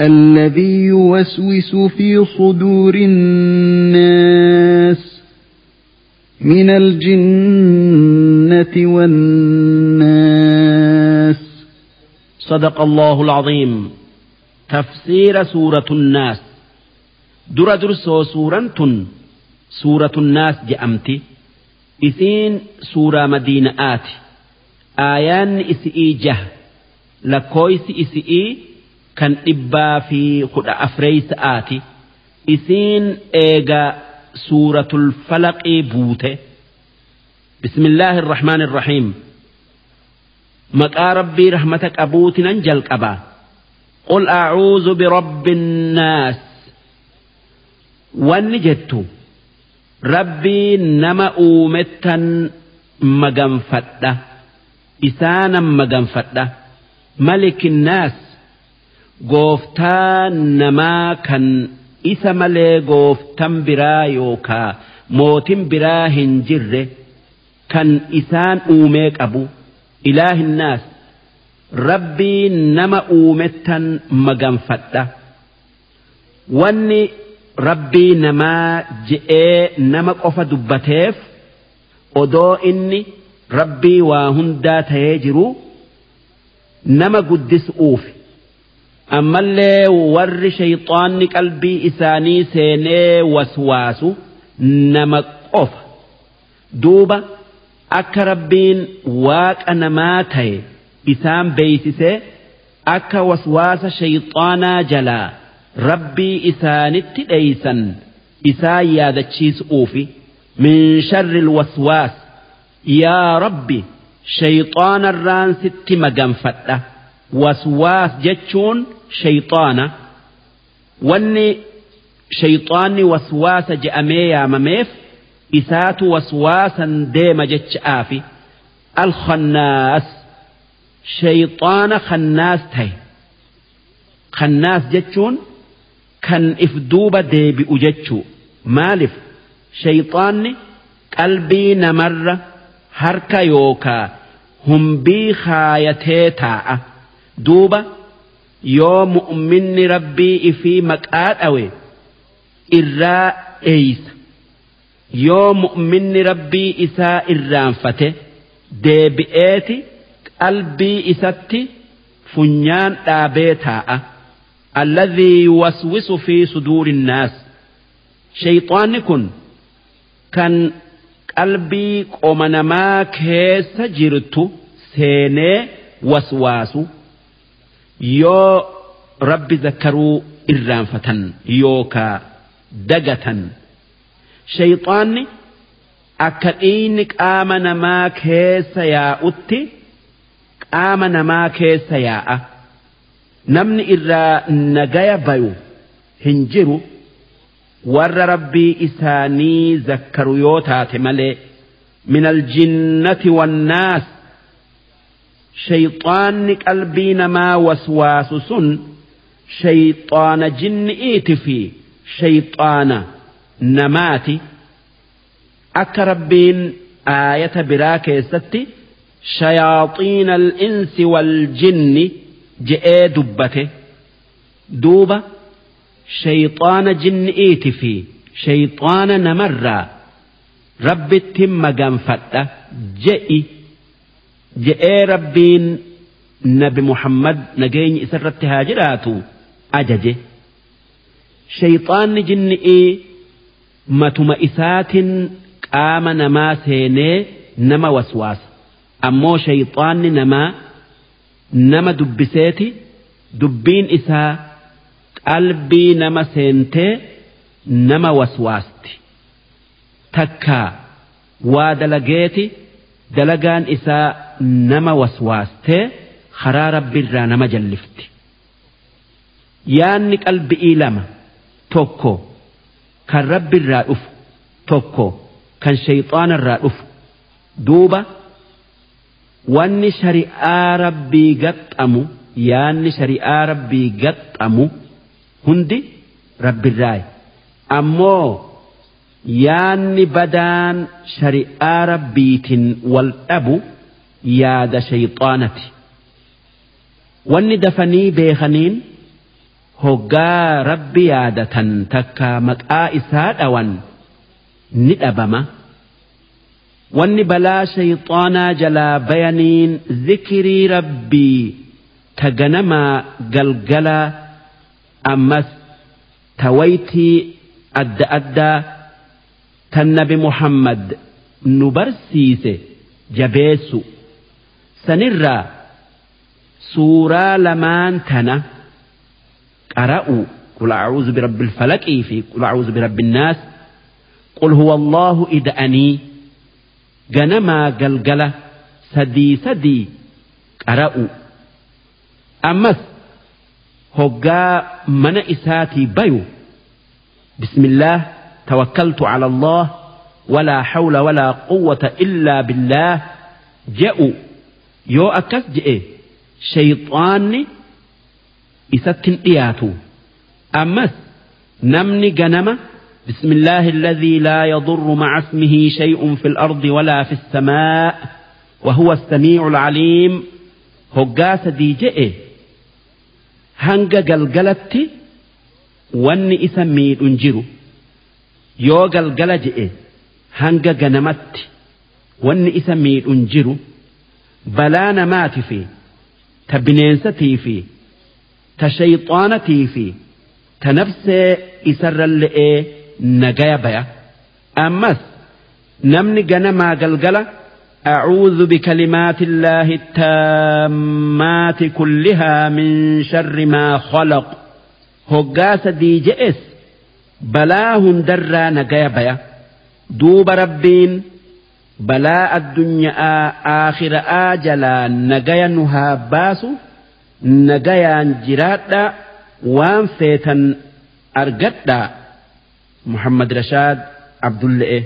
الذي يوسوس في صدور الناس من الجنة والناس. صدق الله العظيم. تفسير سورة الناس. در درسو سورة سورة الناس جأمتي إثين سورة مدينة آتي. آيان إسئي جه. لكويس إسئي kan dhibbaa fi kudha afreeysa'aati isiin eega suuratul falaqii buute bismillaahi irrahmaan irrahiim maqaa rabbii rahmata qabuutinan jalqabaa qul acuuzu birabbi innaas wanni jettu rabbii nama uumettan maganfadha isaanan maganfadha malikinnaas gooftaa namaa kan isa malee gooftan biraa yookaa mootin biraa hin jirre kan isaan uumee qabu ilaahinnaas rabbii nama uumettan maganfadha. Wanni rabbii namaa je'ee nama qofa dubbateef odoo inni rabbii waa hundaa ta'ee jiru nama guddisuufi ammallee warri shayxaanni qalbii isaanii seenee waswaasu nama qofa duuba akka rabbiin waaqa namaa ta'e isaan beeysisee akka waswaasa shayxaanaa jalaa rabbii isaanitti dheeysan isaan yaadachiisuufi min sharri waswaas yaa rabbi shayxaanarraan sitti maganfadha وسواس جتشون شيطانا واني شيطاني وسواس جأمي يا مميف إسات وسواسا ديما جتش آفي الخناس شيطان خناس تاي خناس جتشون كان إفدوبة ديبي أجتشو مالف شيطاني قلبي نمر هركا يوكا هم بي خايتي تاعه duuba yoo mu'minni rabbii ifii maqaa dhawe irraa eeysa. Yoo mu'minni rabbii isaa irraanfate deebi'eeti qalbii isatti funyaan dhaabee taa'a. Alladhii yuwaswisu fi suduuri innaas shayxaanni kun kan qalbii qoma namaa keessa jirtu seenee waswaasu yoo rabbi zakkaruu irraanfatan yookaa dagatan shayxaanni akka dhiigni qaama namaa keessa yaa'utti qaama namaa keessa yaa'a. Namni irraa nagaya bayu hin jiru warra rabbii isaanii zakkaru yoo taate malee min aljinnati wannaas شيطان قلبي نما وسواس سن. شيطان جن إيت في. شيطان نماتي. أكربين آية براك ستي شياطين الإنس والجن جئي دبته. دوبة. شيطان جن إيت في. شيطان نمر رب التم جئي je'ee rabbiin nabi muhammad nageenyi isarratti haa jiraatu? ajaje. Shayxaanni jinni'ii matuma isaatiin qaama namaa seenee nama waswaasa. Ammoo shayxaanni namaa nama dubbiseeti. Dubbiin isaa qalbii nama seentee nama waswaasti. Takkaa waa dalageeti dalagaan isaa nama waswaastee karaa rabbiirraa nama jallifti. Yaanni qalbi'ii lama tokko kan rabbi irraa dhufu tokko kan shayxaana irraa dhufu duuba wanni shari'aa rabbii gaxxamu yaanni shari'aa rabbii gaxxamu hundi rabbirraayi ammoo yaanni badaan shari'aa rabbiitiin wal dhabu yaada shayxaanati wanni dafanii beekaniin hoggaa rabbi yaadatan takka maqaa isaa dhawan ni dhabama wanni balaa shayxaanaa jalaa bayaniin zikirii rabbii taganamaa galgala ammas tawaytii adda addaa tan nabi muhammad nu barsiise jabeessu sanirraa suuraa lamaan tana qara'u قل أعوذ برب الفلك في قل أعوذ برب الناس قل هو الله إذا أني جنما قلقلة سدي سدي أرأو أمس هقا من إساتي بيو بسم الله توكلت على الله ولا حول ولا قوة إلا بالله. جاءوا يو أكس جئ. شيطان إستن إياتو. أمس نمني جنم بسم الله الذي لا يضر مع اسمه شيء في الأرض ولا في السماء وهو السميع العليم. هقاس دي جئ. هنجا قلقلت واني إسمي انجرو yoo galgala je'e hanga ganamatti wanni isa miidhun jiru balaa namaati fi ta bineensatii fi ta shayxaanatii fi ta nafsee isarralle'ee nagaya baya ammas namni ganamaa galgala أعوذ بكلمات الله التامات كلها من شر ما خلق هقاس دي جئس balaa hundarraa nagaya baya duuba rabbiin balaa addunyaa aakhira'aa jalaa nagaya nu haa baasu nagayaan jiraadha waan feetan argadha muhammad rashaad abdulle'e